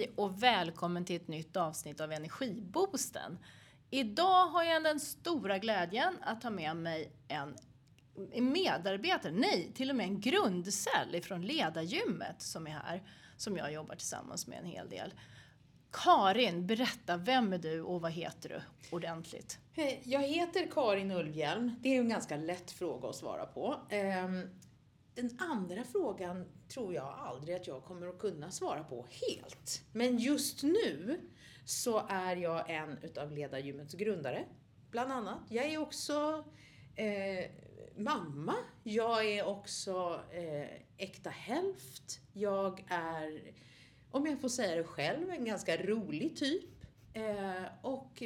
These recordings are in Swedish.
Hej och välkommen till ett nytt avsnitt av Energiboosten. Idag har jag den stora glädjen att ha med mig en medarbetare, nej, till och med en grundcell ifrån Ledargymmet som är här, som jag jobbar tillsammans med en hel del. Karin, berätta, vem är du och vad heter du ordentligt? Jag heter Karin Ulvhjelm. Det är en ganska lätt fråga att svara på. Ehm, den andra frågan tror jag aldrig att jag kommer att kunna svara på helt. Men just nu så är jag en utav Ledargymmets grundare, bland annat. Jag är också eh, mamma. Jag är också eh, äkta hälft. Jag är, om jag får säga det själv, en ganska rolig typ. Eh, och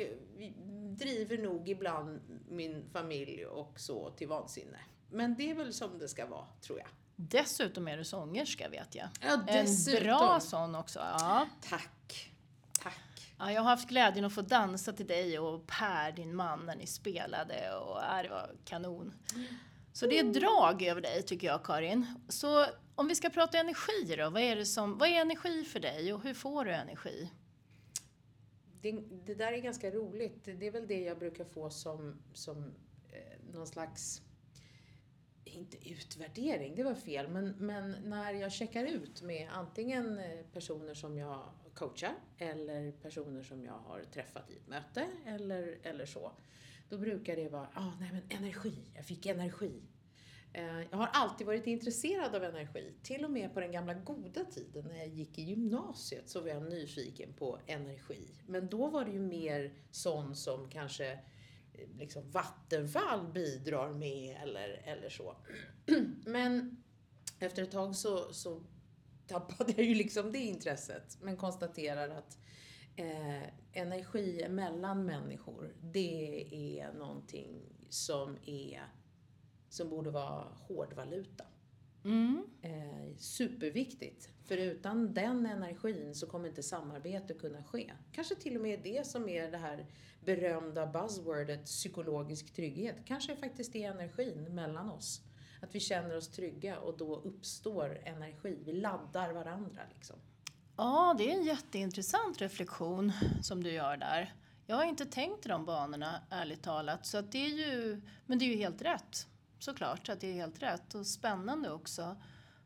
driver nog ibland min familj och så till vansinne. Men det är väl som det ska vara, tror jag. Dessutom är du sångerska vet jag. Ja, dessutom. En bra sån också. Ja. Tack. Tack. Ja, jag har haft glädjen att få dansa till dig och Per, din man, när ni spelade och ja, det var kanon. Så det är drag över dig tycker jag, Karin. Så om vi ska prata energi då, vad är, det som, vad är energi för dig och hur får du energi? Det, det där är ganska roligt. Det är väl det jag brukar få som, som eh, någon slags inte utvärdering, det var fel, men, men när jag checkar ut med antingen eh, personer som jag coachar eller personer som jag har träffat i ett möte eller, eller så. Då brukar det vara, ah, nej men energi, jag fick energi. Eh, jag har alltid varit intresserad av energi. Till och med på den gamla goda tiden när jag gick i gymnasiet så var jag nyfiken på energi. Men då var det ju mer sån som kanske liksom Vattenfall bidrar med eller, eller så. Men efter ett tag så, så tappade jag ju liksom det intresset. Men konstaterar att eh, energi mellan människor, det är någonting som är som borde vara hårdvaluta. Mm. Eh, superviktigt. För utan den energin så kommer inte samarbete kunna ske. Kanske till och med det som är det här berömda buzzwordet psykologisk trygghet. Kanske faktiskt är energin mellan oss. Att vi känner oss trygga och då uppstår energi. Vi laddar varandra liksom. Ja, det är en jätteintressant reflektion som du gör där. Jag har inte tänkt i de banorna, ärligt talat. Så det är ju, men det är ju helt rätt såklart att det är helt rätt och spännande också.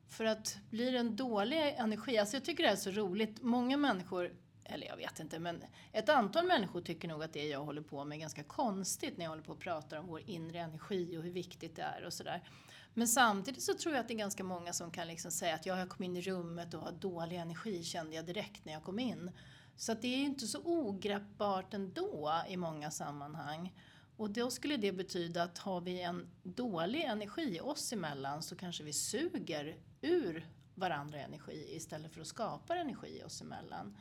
För att blir det en dålig energi, alltså jag tycker det är så roligt, många människor eller jag vet inte, men ett antal människor tycker nog att det jag håller på med är ganska konstigt när jag håller på och pratar om vår inre energi och hur viktigt det är och sådär. Men samtidigt så tror jag att det är ganska många som kan liksom säga att ja, jag kom in i rummet och har dålig energi kände jag direkt när jag kom in. Så att det är ju inte så ogreppbart ändå i många sammanhang. Och då skulle det betyda att har vi en dålig energi oss emellan så kanske vi suger ur varandra energi istället för att skapa energi oss emellan.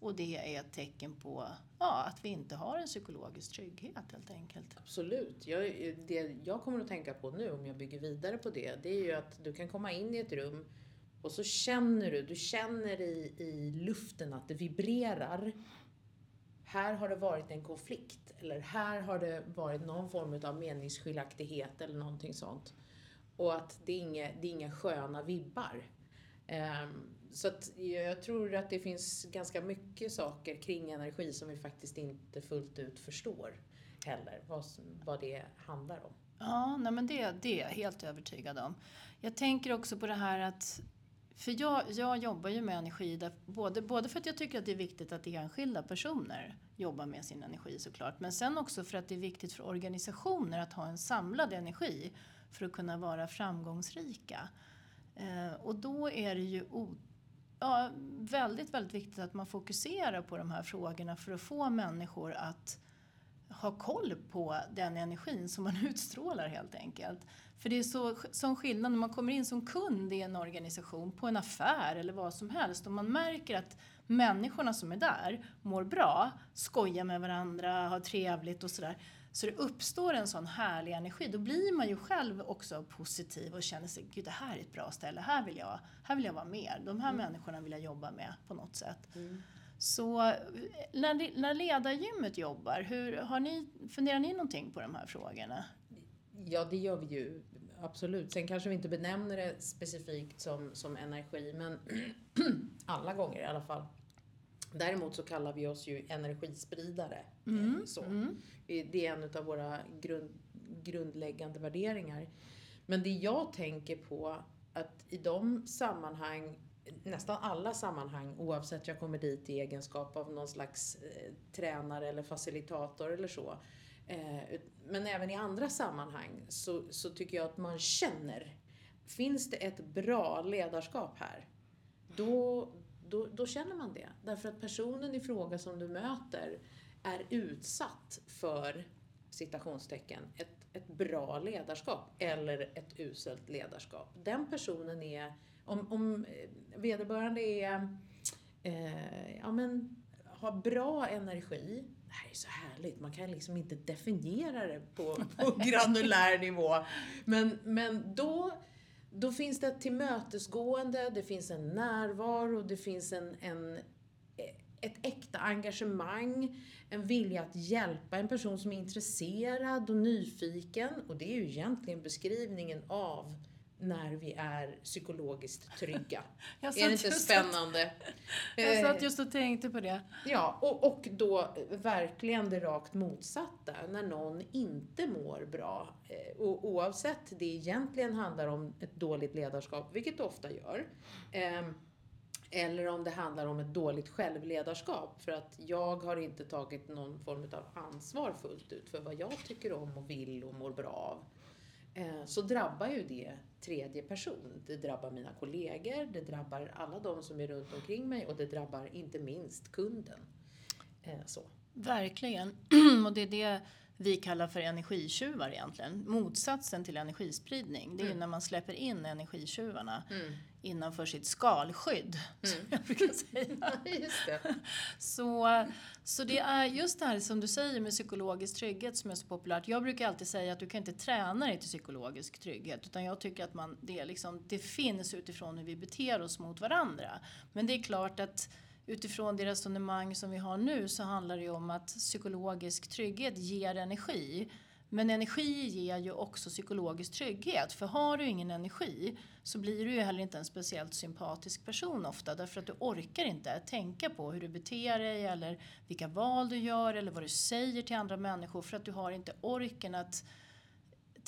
Och det är ett tecken på ja, att vi inte har en psykologisk trygghet helt enkelt. Absolut. Jag, det jag kommer att tänka på nu om jag bygger vidare på det, det är ju att du kan komma in i ett rum och så känner du, du känner i, i luften att det vibrerar här har det varit en konflikt eller här har det varit någon form av meningsskiljaktighet eller någonting sånt. Och att det är inga, det är inga sköna vibbar. Um, så att jag tror att det finns ganska mycket saker kring energi som vi faktiskt inte fullt ut förstår heller, vad, vad det handlar om. Ja, nej men det, det är jag helt övertygad om. Jag tänker också på det här att för jag, jag jobbar ju med energi, där, både, både för att jag tycker att det är viktigt att enskilda personer jobbar med sin energi såklart, men sen också för att det är viktigt för organisationer att ha en samlad energi för att kunna vara framgångsrika. Eh, och då är det ju o, ja, väldigt, väldigt viktigt att man fokuserar på de här frågorna för att få människor att ha koll på den energin som man utstrålar helt enkelt. För det är så, sån skillnad när man kommer in som kund i en organisation, på en affär eller vad som helst och man märker att människorna som är där mår bra, skojar med varandra, har trevligt och sådär. Så det uppstår en sån härlig energi. Då blir man ju själv också positiv och känner sig, gud det här är ett bra ställe, här vill jag, här vill jag vara med. De här mm. människorna vill jag jobba med på något sätt. Mm. Så när, när ledargymmet jobbar, hur, har ni, funderar ni någonting på de här frågorna? Ja, det gör vi ju absolut. Sen kanske vi inte benämner det specifikt som, som energi, men alla gånger i alla fall. Däremot så kallar vi oss ju energispridare. Mm. Eh, Så. Mm. Det är en av våra grund, grundläggande värderingar. Men det jag tänker på att i de sammanhang, nästan alla sammanhang, oavsett jag kommer dit i egenskap av någon slags eh, tränare eller facilitator eller så. Eh, men även i andra sammanhang så, så tycker jag att man känner, finns det ett bra ledarskap här? Då, då, då känner man det. Därför att personen i fråga som du möter är utsatt för citationstecken, ett, ett bra ledarskap eller ett uselt ledarskap. Den personen är, om, om vederbörande är, eh, ja men, har bra energi, det här är så härligt, man kan liksom inte definiera det på, på granulär nivå. Men, men då, då finns det ett tillmötesgående, det finns en närvaro, det finns en, en ett äkta engagemang, en vilja att hjälpa en person som är intresserad och nyfiken. Och det är ju egentligen beskrivningen av när vi är psykologiskt trygga. Är det inte spännande? Jag Eh, satt just och tänkte på det. Ja, och, och då verkligen det rakt motsatta, när någon inte mår bra. Eh, Och oavsett det egentligen handlar om ett dåligt ledarskap, vilket det ofta gör. ehm, Eller om det handlar om ett dåligt självledarskap, för att jag har inte tagit någon form av ansvar fullt ut för vad jag tycker om och vill och mår bra av. Eh, Så drabbar ju det tredje person. Det drabbar mina kollegor, det drabbar alla de som är runt omkring mig och det drabbar inte minst kunden. Eh, så. Verkligen. och det är det vi kallar för energitjuvar egentligen. Motsatsen till energispridning. Det är Mm. när man släpper in energitjuvarna Mm. innanför sitt skalskydd. Som Mm. jag brukar säga. Det. Så, så det är just det här som du säger med psykologisk trygghet som är så populärt. Jag brukar alltid säga att du kan inte träna dig till psykologisk trygghet utan jag tycker att man, det, är liksom, det finns utifrån hur vi beter oss mot varandra. Men det är klart att utifrån det resonemang som vi har nu så handlar det ju om att psykologisk trygghet ger energi. Men energi ger ju också psykologisk trygghet. För har du ingen energi så blir du ju heller inte en speciellt sympatisk person ofta. Därför att du orkar inte tänka på hur du beter dig eller vilka val du gör eller vad du säger till andra människor. För att du har inte orken att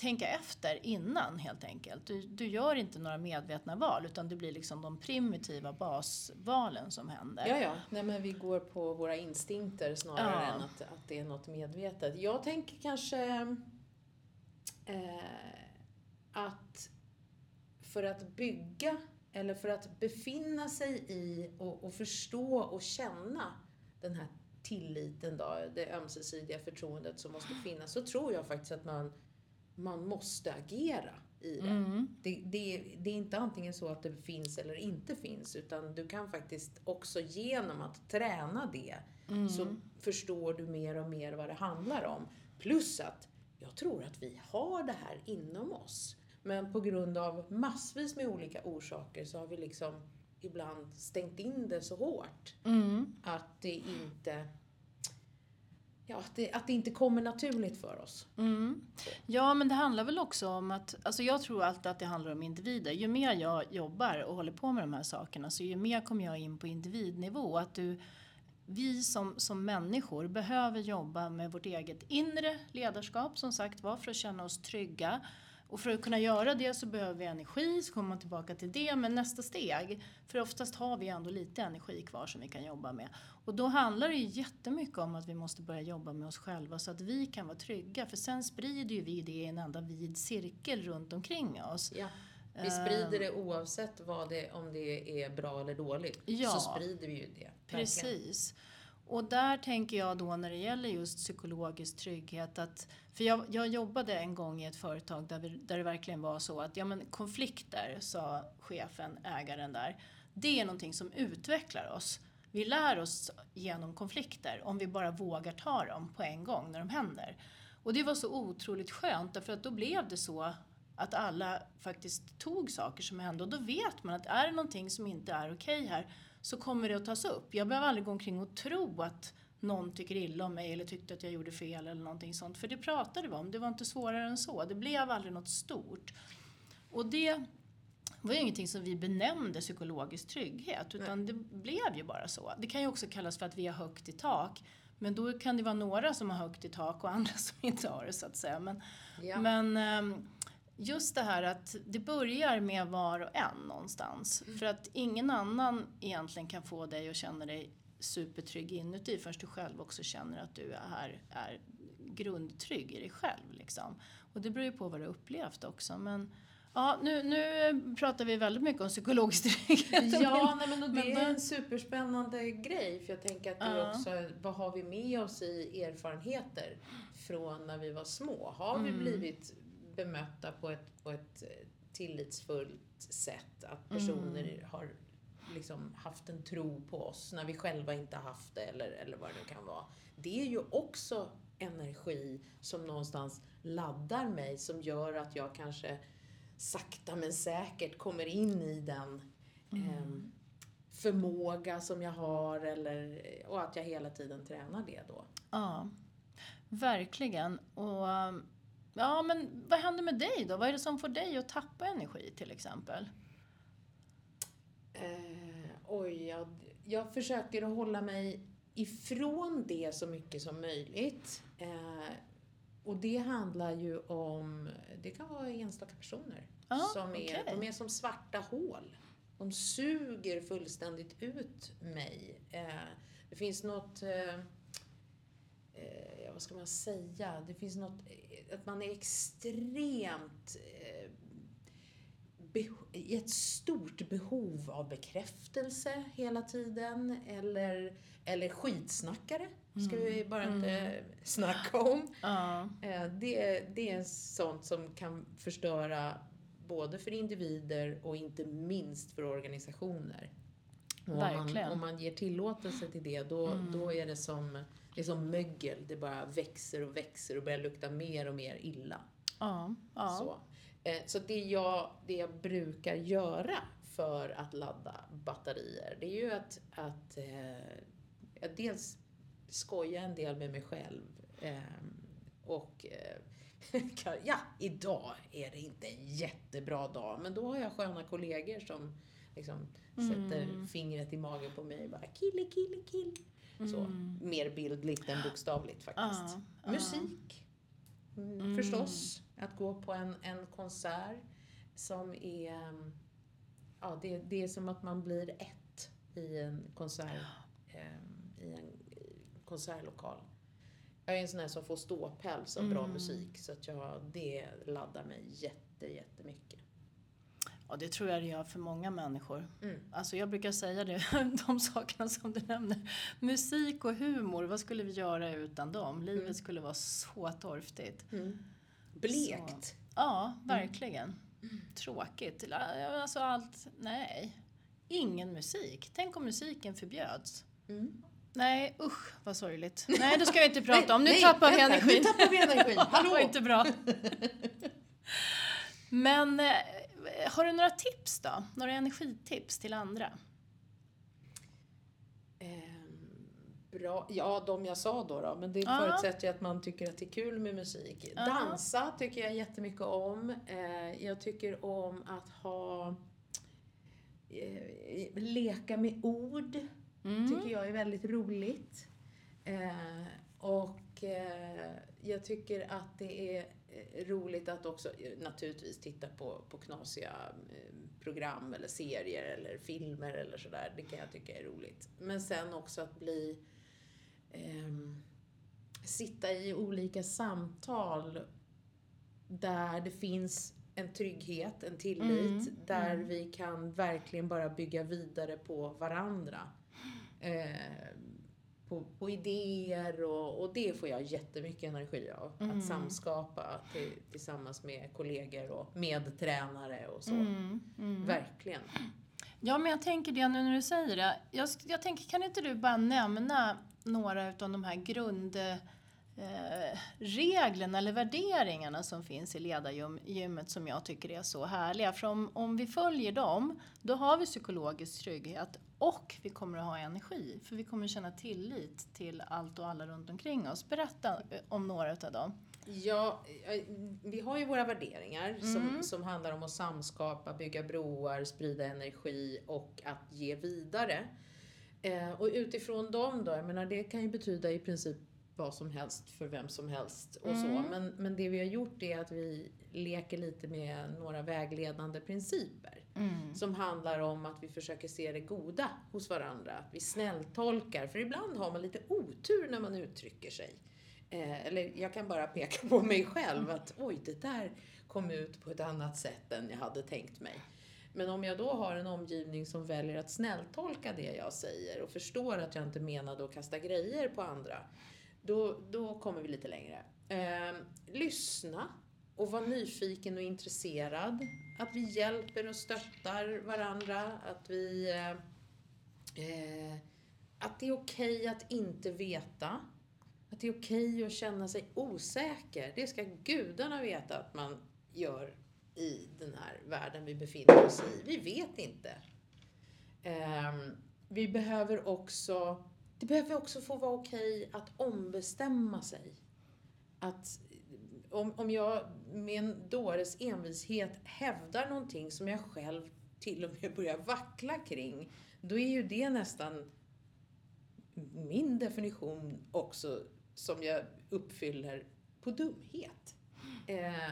tänka efter innan helt enkelt. Du, du gör inte några medvetna val utan det blir liksom de primitiva basvalen som händer. Ja, ja. Nej, men vi går på våra instinkter snarare Ja. än att, att det är något medvetet. Jag tänker kanske eh, att för att bygga eller för att befinna sig i och, och förstå och känna den här tilliten då, det ömsesidiga förtroendet som måste finnas, så tror jag faktiskt att man, man måste agera i det. Mm. Det, det, det är inte antingen så att det finns eller inte finns, utan du kan faktiskt också genom att träna det Mm. så förstår du mer och mer vad det handlar om. Plus att jag tror att vi har det här inom oss. Men på grund av massvis med olika orsaker så har vi liksom ibland stängt in det så hårt Mm. att det inte Ja, att det, att det inte kommer naturligt för oss. Mm. Ja, men det handlar väl också om att, alltså jag tror alltid att det handlar om individer. Ju mer jag jobbar och håller på med de här sakerna så ju mer kommer jag in på individnivå. Att du, vi som, som människor behöver jobba med vårt eget inre ledarskap som sagt var för att känna oss trygga. Och för att kunna göra det så behöver vi energi, så kommer man tillbaka till det. Men nästa steg, för oftast har vi ändå lite energi kvar som vi kan jobba med. Och då handlar det ju jättemycket om att vi måste börja jobba med oss själva så att vi kan vara trygga. För sen sprider ju vi det i en enda vid cirkel runt omkring oss. Ja. Vi sprider det oavsett vad det, om det är bra eller dåligt. Ja. Så sprider vi ju det. verkligen. Precis. Och där tänker jag då när det gäller just psykologisk trygghet att, för jag, jag jobbade en gång i ett företag där, vi, där det verkligen var så att, ja men konflikter, sa chefen, ägaren där, det är någonting som utvecklar oss. Vi lär oss genom konflikter om vi bara vågar ta dem på en gång när de händer. Och det var så otroligt skönt därför att då blev det så att alla faktiskt tog saker som hände och då vet man att är det någonting som inte är okej här så kommer det att tas upp. Jag behöver aldrig gå omkring och tro att någon tycker illa om mig eller tyckte att jag gjorde fel eller någonting sånt. För det pratade vi om, det var inte svårare än så. Det blev aldrig något stort. Och det var ju ingenting som vi benämnde psykologisk trygghet utan det blev ju bara så. Det kan ju också kallas för att vi har högt i tak. Men då kan det vara några som har högt i tak och andra som inte har det så att säga. Men, Ja. men ehm, just det här att det börjar med var och en någonstans. För att ingen annan egentligen kan få dig att känna dig supertrygg inuti förrän du själv också känner att du är, är grundtrygg i dig själv. Liksom. Och det beror ju på vad du upplevt också. Men ja, nu, nu pratar vi väldigt mycket om psykologisk trygghet. Ja, nej, men det är en superspännande grej. För jag tänker att det är också, vad har vi med oss i erfarenheter från när vi var små? Har vi Mm. blivit bemötta på ett, på ett eh, tillitsfullt sätt? Att personer Mm. har liksom haft en tro på oss när vi själva inte haft det eller, eller vad det nu kan vara. Det är ju också energi som någonstans laddar mig som gör att jag kanske sakta men säkert kommer in i den ehm, förmåga som jag har eller, och att jag hela tiden tränar det då. Ja, verkligen. Och um, ja, men vad händer med dig då? Vad är det som får dig att tappa energi till exempel? Eh, oj, jag, jag försöker att hålla mig ifrån det så mycket som möjligt. Eh, och det handlar ju om, det kan vara enstaka personer. Ja, som är, okej. De är som svarta hål. De suger fullständigt ut mig. Eh, det finns något, eh, ja, vad ska man säga, det finns något, eh, att man är extremt eh, i ett stort behov av bekräftelse hela tiden. Eller, eller skitsnackare, ska vi bara inte snacka om. Ja, Eh, Det, det är sånt som kan förstöra både för individer och inte minst för organisationer. Och om, man, om man ger tillåtelse till det, då, då är det som, det är som mögel. Det bara växer och växer och börjar lukta mer och mer illa. ja, ja. Så, eh, så det, jag, det jag brukar göra för att ladda batterier, det är ju att, att eh, jag dels skoja en del med mig själv. Eh, och eh, ja, idag är det inte en jättebra dag, men då har jag sköna kollegor som liksom sätter fingret i magen på mig och bara kille, kille, kill. Så, mer bildligt än bokstavligt faktiskt. Musik. Mm, Förstås. Att gå på en, en konsert som är... Ja, det, det är som att man blir ett i en konsert, em, i en konsertlokal. Jag är en sån här som får ståpäls av bra musik så att jag, det laddar mig jätte, jättemycket. Ja, det tror jag det gör för många människor. Mm. Alltså jag brukar säga det, de sakerna som du nämner. Musik och humor, vad skulle vi göra utan dem? Livet Mm. skulle vara så torftigt. Blekt. Ja, verkligen. Tråkigt. Alltså allt, nej. Ingen musik. Tänk om musiken förbjöds. Mm. Nej, usch vad sorgligt. Nej, det ska vi inte prata om. Nu Nej, tappar vi energin. Nu tappar vi energin. Det Hallå! var inte bra. Men eh, har du några tips då? Några energitips till andra? Ehm, bra. Ja, de jag sa då, då men det Ja. förutsätter ju att man tycker att det är kul med musik. Ja. Dansa tycker jag jättemycket om. Eh, jag tycker om att ha eh, leka med ord. Mm. tycker jag är väldigt roligt. Eh, och eh, jag tycker att det är eh, roligt att också eh, naturligtvis titta på, på knasiga eh, program eller serier eller filmer eller sådär. Det kan jag tycka är roligt. Men sen också att bli ehm, sitta i olika samtal där det finns en trygghet, en tillit, Mm, där vi kan verkligen bara bygga vidare på varandra. Eh, på, på idéer och, och det får jag jättemycket energi av. Att samskapa till, tillsammans med kollegor och med tränare och så. Mm, mm. Verkligen. Ja, men jag tänker det nu när du säger det. Jag, jag tänker, kan inte du bara nämna några av de här grundreglerna eh, eller värderingarna som finns i ledargymmet som jag tycker är så härliga. För om, om vi följer dem, då har vi psykologisk trygghet och vi kommer att ha energi. För vi kommer känna tillit till allt och alla runt omkring oss. Berätta eh, om några av dem. Ja, eh, vi har ju våra värderingar som, Mm. som handlar om att samskapa, bygga broar, sprida energi och att ge vidare. Eh, och utifrån dem då, jag menar det kan ju betyda i princip vad som helst för vem som helst och så. Mm. Men, men det vi har gjort är att vi leker lite med några vägledande principer. Mm. Som handlar om att vi försöker se det goda hos varandra. Att vi snälltolkar. För ibland har man lite otur när man uttrycker sig. Eh, eller jag kan bara peka på mig själv att oj, det där kom ut på ett annat sätt än jag hade tänkt mig. Men om jag då har en omgivning som väljer att snälltolka det jag säger och förstår att jag inte menade att kasta grejer på andra, då, då kommer vi lite längre. Eh, lyssna och vara nyfiken och intresserad. Att vi hjälper och stöttar varandra. Att vi... Eh, eh, att det är okej att inte veta. Att det är okej att känna sig osäker. Det ska gudarna veta att man gör i den här världen vi befinner oss i. Vi vet inte. Eh, vi behöver också... Det behöver också få vara okej att ombestämma sig. Att om, om jag med en dåres envishet hävdar någonting som jag själv till och med börjar vackla kring, då är ju det nästan min definition också som jag uppfyller på dumhet. Eh,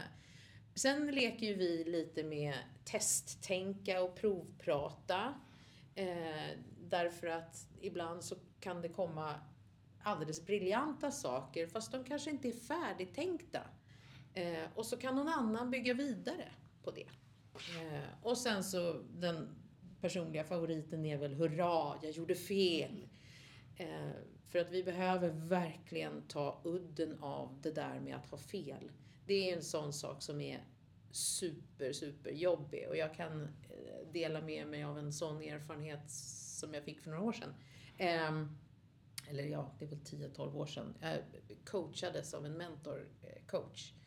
sen leker ju vi lite med testtänka och provprata. Eh, därför att ibland så kan det komma alldeles briljanta saker fast de kanske inte är färdigtänkta. Eh, och så kan någon annan bygga vidare på det. Eh, och sen så den personliga favoriten är väl hurra, jag gjorde fel. Eh, för att vi behöver verkligen ta udden av det där med att ha fel. Det är en sån sak som är super, super jobbig och jag kan eh, dela med mig av en sån erfarenhet som jag fick för några år sedan. Eh, eller ja, det är väl 10-12 år sedan. Jag coachades av en mentorcoach. Eh,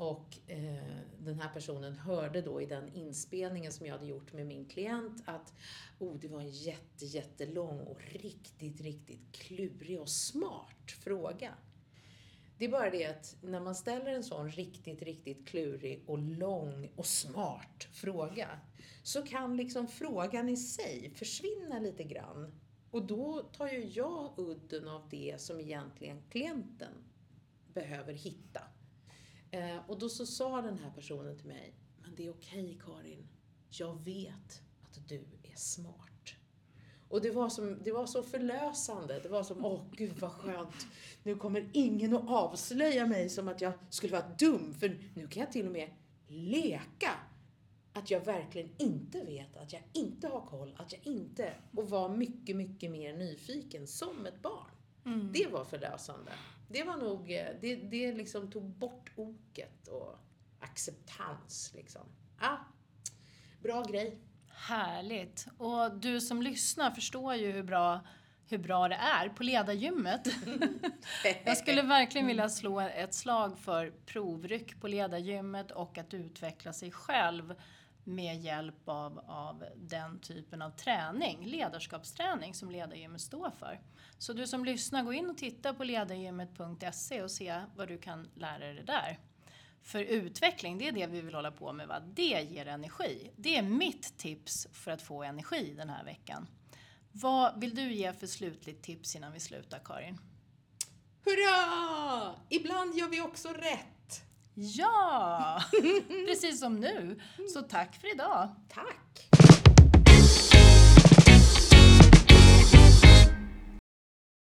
och eh, den här personen hörde då i den inspelningen som jag hade gjort med min klient att oh, det var en jätte, jättelång och riktigt, riktigt klurig och smart fråga. Det är bara det att när man ställer en sån riktigt, riktigt klurig och lång och smart fråga så kan liksom frågan i sig försvinna lite grann. Och då tar ju jag udden av det som egentligen klienten behöver hitta. Eh, och då så sa den här personen till mig, men det är okej Karin, jag vet att du är smart. Och det var, som, det var så förlösande. Det var som, åh gud vad skönt. Nu kommer ingen att avslöja mig som att jag skulle vara dum. För nu kan jag till och med leka att jag verkligen inte vet, att jag inte har koll, att jag inte... Och vara mycket, mycket mer nyfiken som ett barn. Mm. Det var förlösande. Det var nog, eh, det, det liksom tog bort oket och acceptans liksom. Ah, bra grej. Härligt. Och du som lyssnar förstår ju hur bra, hur bra det är på ledargymmet. Jag skulle verkligen vilja slå ett slag för provryck på ledargymmet och att utveckla sig själv med hjälp av, av den typen av träning, ledarskapsträning som ledargymmet står för. Så du som lyssnar, gå in och titta på ledargymmet.se och se vad du kan lära dig där. För utveckling, det är det vi vill hålla på med. Va? Det ger energi. Det är mitt tips för att få energi den här veckan. Vad vill du ge för slutligt tips innan vi slutar, Karin? Hurra! Ibland gör vi också rätt. Ja, precis som nu. Så tack för idag. Tack!